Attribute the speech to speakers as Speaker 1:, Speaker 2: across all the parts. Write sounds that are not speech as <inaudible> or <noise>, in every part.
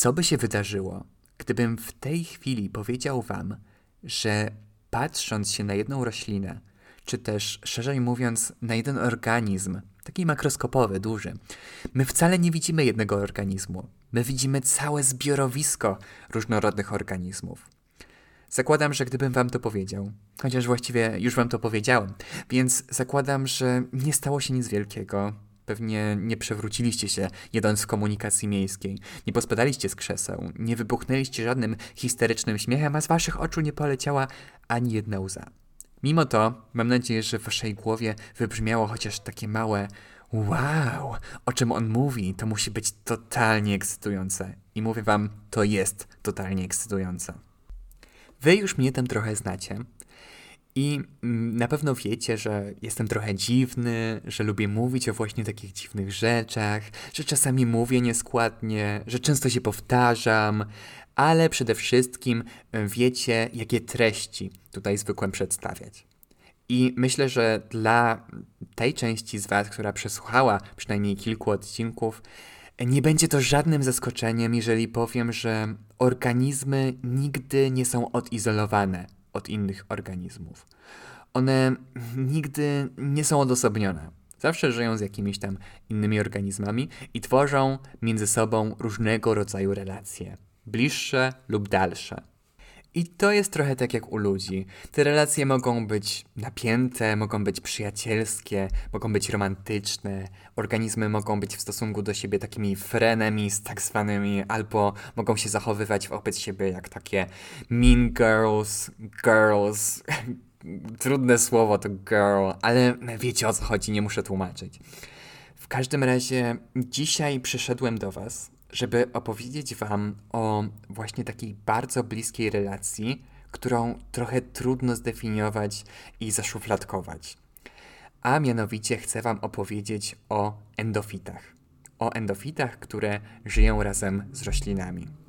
Speaker 1: Co by się wydarzyło, gdybym w tej chwili powiedział Wam, że patrząc się na jedną roślinę, czy też szerzej mówiąc, na jeden organizm, taki makroskopowy, duży, my wcale nie widzimy jednego organizmu. My widzimy całe zbiorowisko różnorodnych organizmów. Zakładam, że gdybym wam to powiedział, chociaż właściwie już wam to powiedziałem, więc zakładam, że nie stało się nic wielkiego. Pewnie nie przewróciliście się, jedąc w komunikacji miejskiej, nie pospadaliście z krzeseł, nie wybuchnęliście żadnym histerycznym śmiechem, a z waszych oczu nie poleciała ani jedna łza. Mimo to, mam nadzieję, że w waszej głowie wybrzmiało chociaż takie małe Wow, o czym on mówi, to musi być totalnie ekscytujące. I mówię wam, to jest totalnie ekscytujące. Wy już mnie tam trochę znacie. I mm, na pewno wiecie, że jestem trochę dziwny, że lubię mówić o właśnie takich dziwnych rzeczach, że czasami mówię nieskładnie, że często się powtarzam, ale przede wszystkim e, wiecie, jakie treści tutaj zwykłem przedstawiać. I myślę, że dla tej części z Was, która przesłuchała przynajmniej kilku odcinków, nie będzie to żadnym zaskoczeniem, jeżeli powiem, że organizmy nigdy nie są odizolowane od innych organizmów. One nigdy nie są odosobnione. Zawsze żyją z jakimiś tam innymi organizmami i tworzą między sobą różnego rodzaju relacje, bliższe lub dalsze. I to jest trochę tak jak u ludzi. Te relacje mogą być napięte, mogą być przyjacielskie, mogą być romantyczne. Organizmy mogą być w stosunku do siebie takimi frenemi, z tak zwanymi, albo mogą się zachowywać wobec siebie jak takie mean girls, girls. <laughs> Trudne słowo to girl, ale wiecie o co chodzi, nie muszę tłumaczyć. W każdym razie dzisiaj przyszedłem do Was żeby opowiedzieć Wam o właśnie takiej bardzo bliskiej relacji, którą trochę trudno zdefiniować i zaszufladkować. A mianowicie chcę Wam opowiedzieć o endofitach. O endofitach, które żyją razem z roślinami.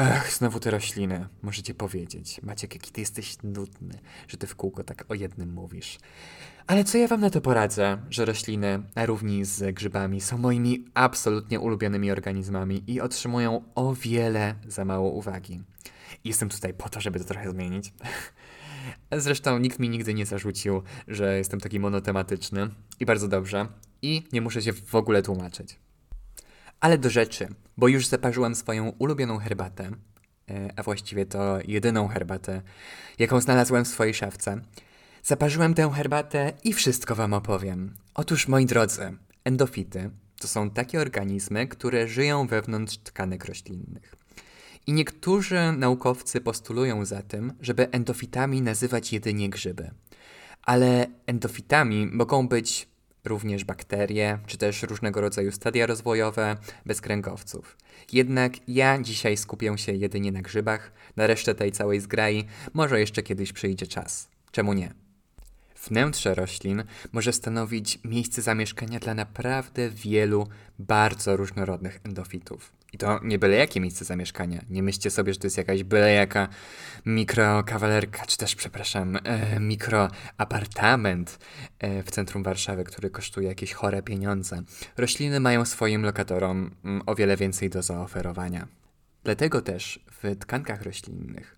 Speaker 1: Ech, znowu te rośliny, możecie powiedzieć. Maciek, jaki ty jesteś nudny, że ty w kółko tak o jednym mówisz. Ale co ja wam na to poradzę, że rośliny, a równi z grzybami, są moimi absolutnie ulubionymi organizmami i otrzymują o wiele za mało uwagi. Jestem tutaj po to, żeby to trochę zmienić. <laughs> Zresztą nikt mi nigdy nie zarzucił, że jestem taki monotematyczny i bardzo dobrze. I nie muszę się w ogóle tłumaczyć. Ale do rzeczy, bo już zaparzyłem swoją ulubioną herbatę, e, a właściwie to jedyną herbatę, jaką znalazłem w swojej szafce. Zaparzyłem tę herbatę i wszystko Wam opowiem. Otóż, moi drodzy, endofity to są takie organizmy, które żyją wewnątrz tkanek roślinnych. I niektórzy naukowcy postulują za tym, żeby endofitami nazywać jedynie grzyby. Ale endofitami mogą być również bakterie, czy też różnego rodzaju stadia rozwojowe bezkręgowców. Jednak ja dzisiaj skupię się jedynie na grzybach, na resztę tej całej zgrai może jeszcze kiedyś przyjdzie czas. Czemu nie? Wnętrze roślin może stanowić miejsce zamieszkania dla naprawdę wielu bardzo różnorodnych endofitów. I to nie byle jakie miejsce zamieszkania. Nie myślcie sobie, że to jest jakaś byle jaka mikrokawalerka, czy też, przepraszam, e, mikroapartament e, w centrum Warszawy, który kosztuje jakieś chore pieniądze. Rośliny mają swoim lokatorom mm, o wiele więcej do zaoferowania. Dlatego też w tkankach roślinnych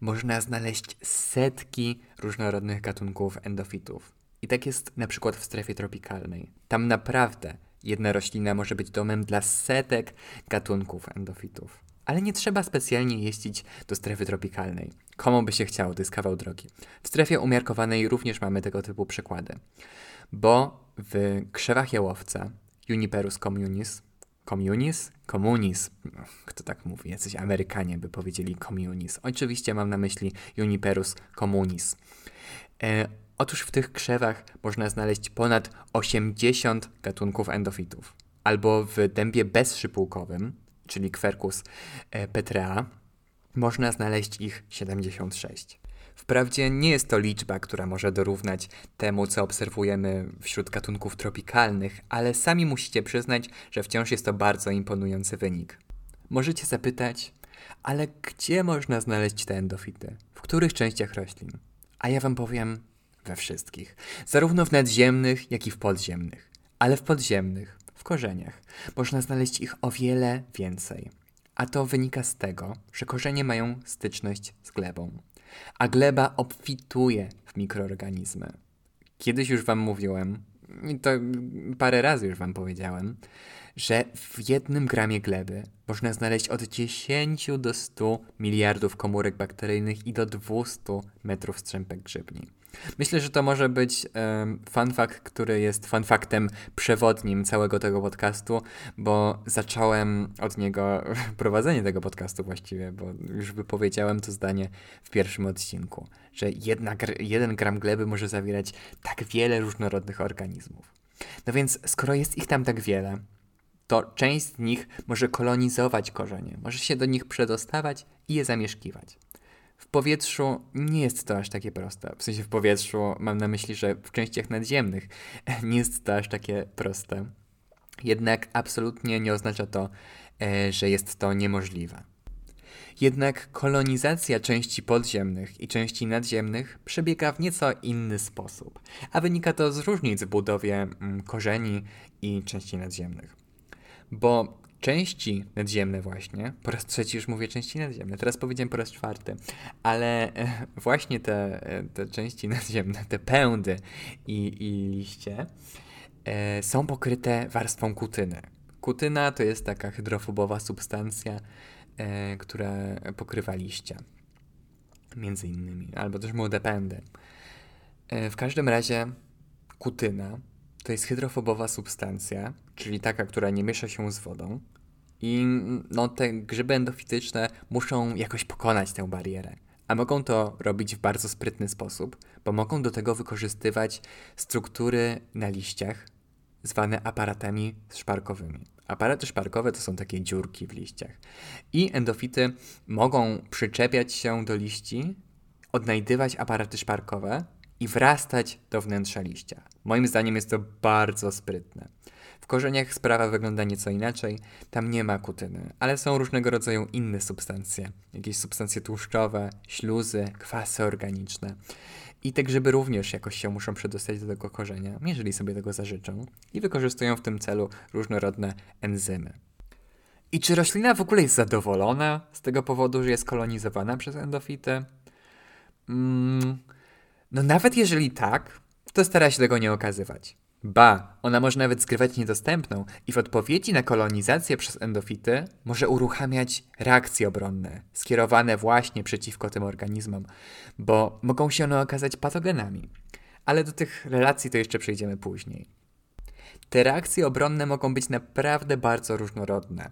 Speaker 1: można znaleźć setki różnorodnych gatunków endofitów. I tak jest na przykład w strefie tropikalnej. Tam naprawdę jedna roślina może być domem dla setek gatunków endofitów. Ale nie trzeba specjalnie jeździć do strefy tropikalnej. Komu by się chciało, to jest kawał drogi. W strefie umiarkowanej również mamy tego typu przykłady. Bo w krzewach jałowca Juniperus communis Communis? Komunis. Kto tak mówi? Jacyś Amerykanie by powiedzieli communis. Oczywiście mam na myśli Juniperus communis. E, otóż w tych krzewach można znaleźć ponad 80 gatunków endofitów. Albo w dębie bezszypułkowym, czyli Quercus e, petrea, można znaleźć ich 76. Wprawdzie nie jest to liczba, która może dorównać temu, co obserwujemy wśród gatunków tropikalnych, ale sami musicie przyznać, że wciąż jest to bardzo imponujący wynik. Możecie zapytać, ale gdzie można znaleźć te endofity? W których częściach roślin? A ja wam powiem, we wszystkich. Zarówno w nadziemnych, jak i w podziemnych. Ale w podziemnych, w korzeniach, można znaleźć ich o wiele więcej. A to wynika z tego, że korzenie mają styczność z glebą, a gleba obfituje w mikroorganizmy. Kiedyś już Wam mówiłem, i to parę razy już Wam powiedziałem, że w jednym gramie gleby można znaleźć od 10 do 100 miliardów komórek bakteryjnych i do 200 metrów strzępek grzybni. Myślę, że to może być um, fun fact, który jest fun przewodnim całego tego podcastu, bo zacząłem od niego <laughs> prowadzenie tego podcastu właściwie, bo już wypowiedziałem to zdanie w pierwszym odcinku, że jedna, jeden gram gleby może zawierać tak wiele różnorodnych organizmów. No więc skoro jest ich tam tak wiele, to część z nich może kolonizować korzenie, może się do nich przedostawać i je zamieszkiwać. W powietrzu nie jest to aż takie proste. W sensie w powietrzu mam na myśli, że w częściach nadziemnych <laughs> nie jest to aż takie proste. Jednak absolutnie nie oznacza to, e, że jest to niemożliwe. Jednak kolonizacja części podziemnych i części nadziemnych przebiega w nieco inny sposób, a wynika to z różnic w budowie mm, korzeni i części nadziemnych. Bo części nadziemne właśnie, po raz trzeci już mówię części nadziemne, teraz powiedziałem po raz czwarty, ale e, właśnie te, e, te części <laughs> nadziemne, te pędy i, i liście e, są pokryte warstwą kutyny. Kutyna to jest taka hydrofobowa substancja, która pokrywa liście, między innymi, albo też młode pędy. W każdym razie kutyna to jest hydrofobowa substancja, czyli taka, która nie miesza się z wodą. I no, te grzyby endofityczne muszą jakoś pokonać tę barierę. A mogą to robić w bardzo sprytny sposób, bo mogą do tego wykorzystywać struktury na liściach, zwane aparatami szparkowymi. Aparaty szparkowe to są takie dziurki w liściach. I endofity mogą przyczepiać się do liści, odnajdywać aparaty szparkowe i wrastać do wnętrza liścia. Moim zdaniem jest to bardzo sprytne. W korzeniach sprawa wygląda nieco inaczej. Tam nie ma kutyny, ale są różnego rodzaju inne substancje. Jakieś substancje tłuszczowe, śluzy, kwasy organiczne. I te grzyby również jakoś się muszą przedostać do tego korzenia, jeżeli sobie tego zażyczą, i wykorzystują w tym celu różnorodne enzymy. I czy roślina w ogóle jest zadowolona z tego powodu, że jest kolonizowana przez endofity? Mm, no nawet jeżeli tak, to stara się tego nie okazywać. Ba, ona może nawet skrywać niedostępną i w odpowiedzi na kolonizację przez endofity może uruchamiać reakcje obronne, skierowane właśnie przeciwko tym organizmom, bo mogą się one okazać patogenami. Ale do tych relacji to jeszcze przejdziemy później. Te reakcje obronne mogą być naprawdę bardzo różnorodne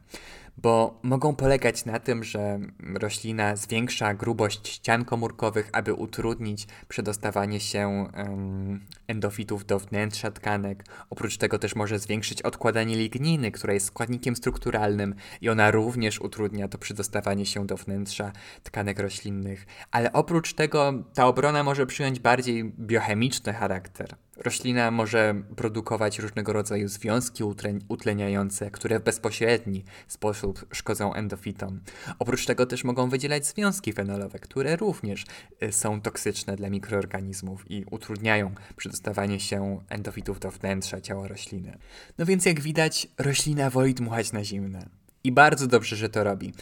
Speaker 1: bo mogą polegać na tym, że roślina zwiększa grubość ścian komórkowych, aby utrudnić przedostawanie się um, endofitów do wnętrza tkanek. Oprócz tego też może zwiększyć odkładanie ligniny, która jest składnikiem strukturalnym i ona również utrudnia to przedostawanie się do wnętrza tkanek roślinnych. Ale oprócz tego ta obrona może przyjąć bardziej biochemiczny charakter. Roślina może produkować różnego rodzaju związki utleniające, które w bezpośredni sposób szkodzą endofitom. Oprócz tego też mogą wydzielać związki fenolowe, które również y, są toksyczne dla mikroorganizmów i utrudniają przedostawanie się endofitów do wnętrza ciała rośliny. No więc jak widać, roślina woli dmuchać na zimne. I bardzo dobrze, że to robi.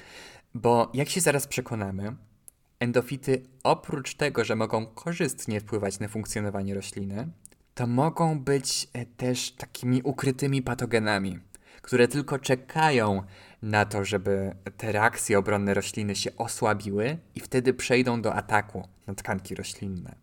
Speaker 1: Bo jak się zaraz przekonamy, endofity oprócz tego, że mogą korzystnie wpływać na funkcjonowanie rośliny, to mogą być e, też takimi ukrytymi patogenami, które tylko czekają na to, żeby te reakcje obronne rośliny się osłabiły i wtedy przejdą do ataku na tkanki roślinne.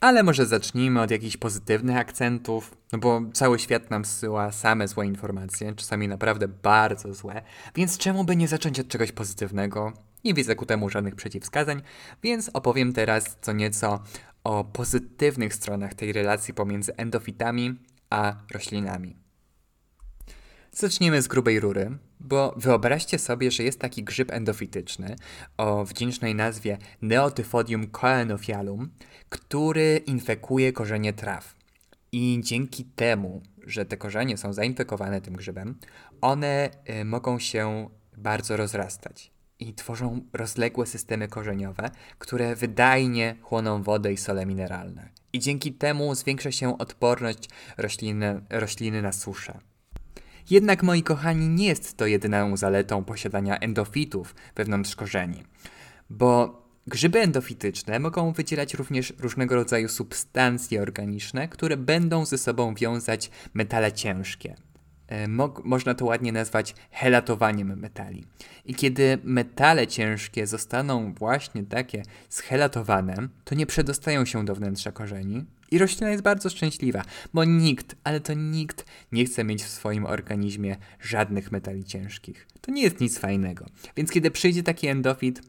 Speaker 1: Ale może zacznijmy od jakichś pozytywnych akcentów, no bo cały świat nam zsyła same złe informacje, czasami naprawdę bardzo złe, więc czemu by nie zacząć od czegoś pozytywnego? Nie widzę ku temu żadnych przeciwwskazań, więc opowiem teraz co nieco o pozytywnych stronach tej relacji pomiędzy endofitami a roślinami. Zaczniemy z grubej rury, bo wyobraźcie sobie, że jest taki grzyb endofityczny o wdzięcznej nazwie Neotyphodium coenophialum, który infekuje korzenie traw. I dzięki temu, że te korzenie są zainfekowane tym grzybem, one y, mogą się bardzo rozrastać i tworzą rozległe systemy korzeniowe, które wydajnie chłoną wodę i sole mineralne. I dzięki temu zwiększa się odporność rośliny, rośliny na suszę. Jednak, moi kochani, nie jest to jedyną zaletą posiadania endofitów wewnątrz korzeni, bo grzyby endofityczne mogą wydzielać również różnego rodzaju substancje organiczne, które będą ze sobą wiązać metale ciężkie. E, mo można to ładnie nazwać helatowaniem metali. I kiedy metale ciężkie zostaną właśnie takie schelatowane, to nie przedostają się do wnętrza korzeni, i roślina jest bardzo szczęśliwa, bo nikt, ale to nikt nie chce mieć w swoim organizmie żadnych metali ciężkich. To nie jest nic fajnego. Więc kiedy przyjdzie taki endofit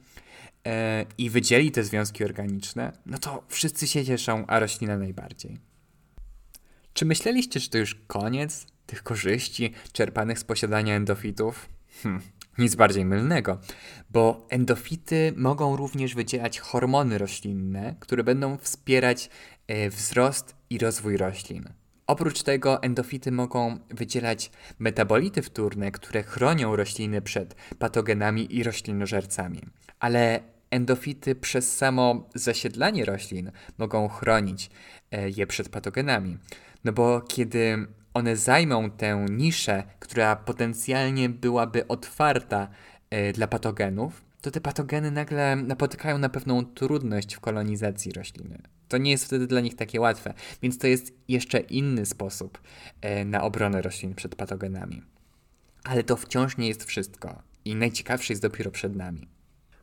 Speaker 1: e, i wydzieli te związki organiczne, no to wszyscy się cieszą, a roślina najbardziej. Czy myśleliście, że to już koniec tych korzyści czerpanych z posiadania endofitów? Hm, nic bardziej mylnego, bo endofity mogą również wydzielać hormony roślinne, które będą wspierać e, wzrost i rozwój roślin. Oprócz tego endofity mogą wydzielać metabolity wtórne, które chronią rośliny przed patogenami i roślinożercami. Ale endofity przez samo zasiedlanie roślin mogą chronić e, je przed patogenami. No bo kiedy one zajmą tę niszę, która potencjalnie byłaby otwarta y, dla patogenów, to te patogeny nagle napotykają na pewną trudność w kolonizacji rośliny. To nie jest wtedy dla nich takie łatwe, więc to jest jeszcze inny sposób y, na obronę roślin przed patogenami. Ale to wciąż nie jest wszystko i najciekawsze jest dopiero przed nami.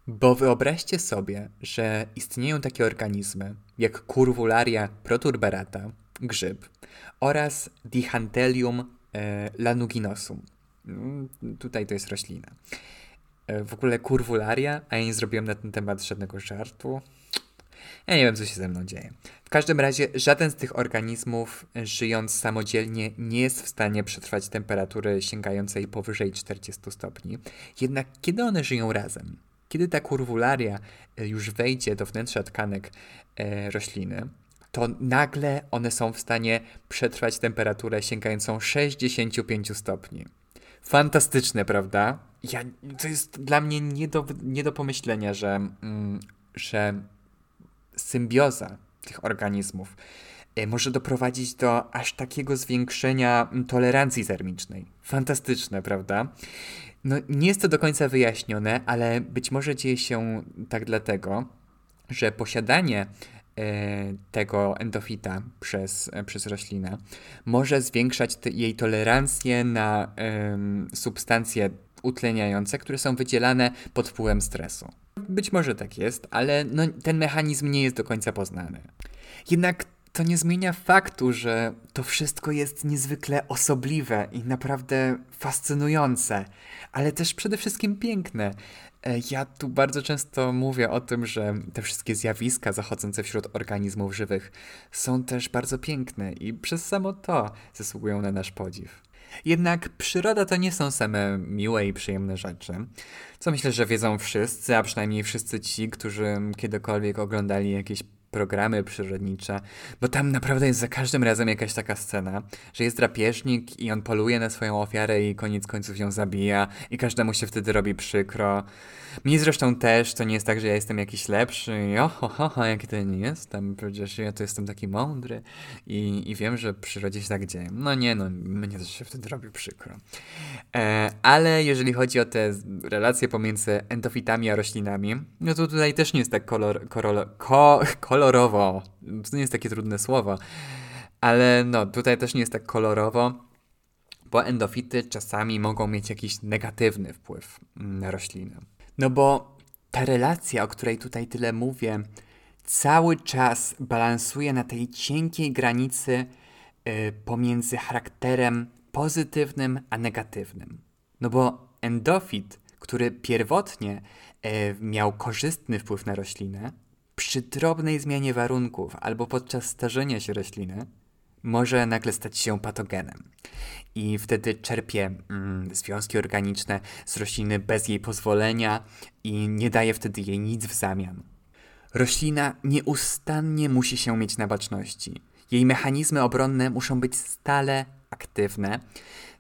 Speaker 1: Bo wyobraźcie sobie, że istnieją takie organizmy jak Curvularia proturberata, grzyb, oraz Dihantelium e, lanuginosum. Mm, tutaj to jest roślina. E, w ogóle kurwularia, a ja nie zrobiłem na ten temat żadnego żartu. Ja nie wiem, co się ze mną dzieje. W każdym razie żaden z tych organizmów, żyjąc samodzielnie, nie jest w stanie przetrwać temperatury sięgającej powyżej 40 stopni. Jednak kiedy one żyją razem, kiedy ta kurwularia e, już wejdzie do wnętrza tkanek rośliny, to nagle one są w stanie przetrwać temperaturę sięgającą 65 stopni. Fantastyczne, prawda? Ja, to jest dla mnie nie do, nie do pomyślenia, że, mm, że symbioza tych organizmów y, może doprowadzić do aż takiego zwiększenia tolerancji termicznej. Fantastyczne, prawda? No, nie jest to do końca wyjaśnione, ale być może dzieje się tak dlatego, że posiadanie E, tego endofita przez, e, przez roślinę może zwiększać jej tolerancję na substancje utleniające, które są wydzielane pod wpływem stresu. Być może tak jest, ale no, ten mechanizm nie jest do końca poznany. Jednak to nie zmienia faktu, że to wszystko jest niezwykle osobliwe i naprawdę fascynujące, ale też przede wszystkim piękne. E, ja tu bardzo często mówię o tym, że te wszystkie zjawiska zachodzące wśród organizmów żywych są też bardzo piękne i przez samo to zasługują na nasz podziw. Jednak przyroda to nie są same miłe i przyjemne rzeczy, co myślę, że wiedzą wszyscy, a przynajmniej wszyscy ci, którzy kiedykolwiek oglądali jakieś programy przyrodnicze, bo tam naprawdę jest za każdym razem jakaś taka scena, że jest drapieżnik i on poluje na swoją ofiarę i koniec końców ją zabija i każdemu się wtedy robi przykro. Mnie zresztą też, to nie jest tak, że ja jestem jakiś lepszy i oho, ho, ho, jaki to nie jestem, przecież ja to jestem taki mądry i, i wiem, że przyrodzie się tak dzieje. No nie, no, mnie też się wtedy robi przykro. E, ale jeżeli chodzi o te relacje pomiędzy endofitami a roślinami, no to tutaj też nie jest tak kolor, kolor, ko, kolorowo. To nie jest takie trudne słowo. Ale no, tutaj też nie jest tak kolorowo, bo endofity czasami mogą mieć jakiś negatywny wpływ na rośliny. No bo ta relacja, o której tutaj tyle mówię, cały czas balansuje na tej cienkiej granicy y, pomiędzy charakterem pozytywnym a negatywnym. No bo endofit, który pierwotnie y, miał korzystny wpływ na roślinę, przy drobnej zmianie warunków albo podczas starzenia się rośliny może nagle stać się patogenem. I wtedy czerpie mm, związki organiczne z rośliny bez jej pozwolenia i nie daje wtedy jej nic w zamian. Roślina nieustannie musi się mieć na baczności. Jej mechanizmy obronne muszą być stale aktywne.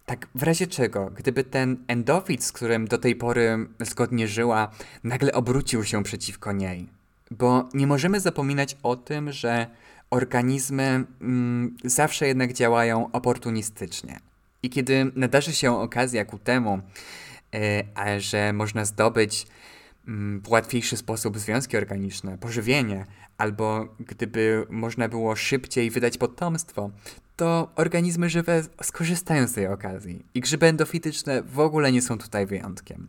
Speaker 1: Tak w razie czego, gdyby ten endofit, z którym do tej pory zgodnie żyła, nagle obrócił się przeciwko niej. Bo nie możemy zapominać o tym, że organizmy mm, zawsze jednak działają oportunistycznie. I kiedy nadarzy się okazja ku temu, a że można zdobyć mm, w łatwiejszy sposób związki organiczne, pożywienie, albo gdyby można było szybciej wydać potomstwo, to organizmy żywe skorzystają z tej okazji. I grzyby endofityczne w ogóle nie są tutaj wyjątkiem.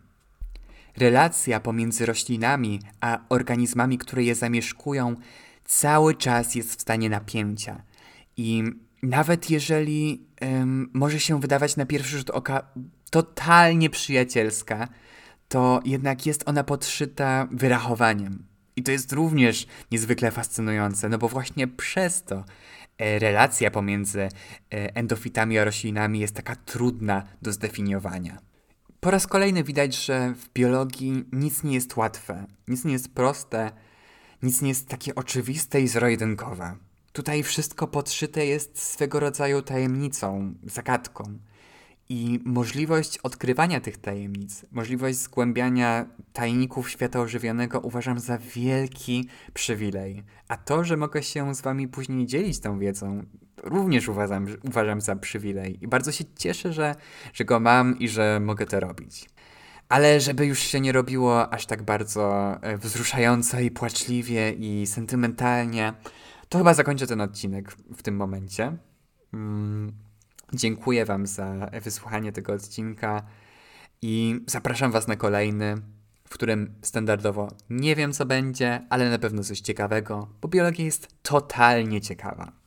Speaker 1: Relacja pomiędzy roślinami a organizmami, które je zamieszkują, cały czas jest w stanie napięcia. I nawet jeżeli um, może się wydawać na pierwszy rzut oka totalnie przyjacielska, to jednak jest ona podszyta wyrachowaniem. I to jest również niezwykle fascynujące, no bo właśnie przez to e, relacja pomiędzy e, endofitami a roślinami jest taka trudna do zdefiniowania. Po raz kolejny widać, że w biologii nic nie jest łatwe, nic nie jest proste, nic nie jest takie oczywiste i zero-jedynkowe. Tutaj wszystko podszyte jest swego rodzaju tajemnicą, zagadką. I możliwość odkrywania tych tajemnic, możliwość zgłębiania tajników świata ożywionego uważam za wielki przywilej. A to, że mogę się z wami później dzielić tą wiedzą, również uważam, uważam za przywilej. I bardzo się cieszę, że, że go mam i że mogę to robić. Ale żeby już się nie robiło aż tak bardzo e, wzruszająco i płaczliwie i sentymentalnie, to chyba zakończę ten odcinek w tym momencie. Mm, dziękuję Wam za wysłuchanie tego odcinka i zapraszam Was na kolejny, w którym standardowo nie wiem co będzie, ale na pewno coś ciekawego, bo biologia jest totalnie ciekawa.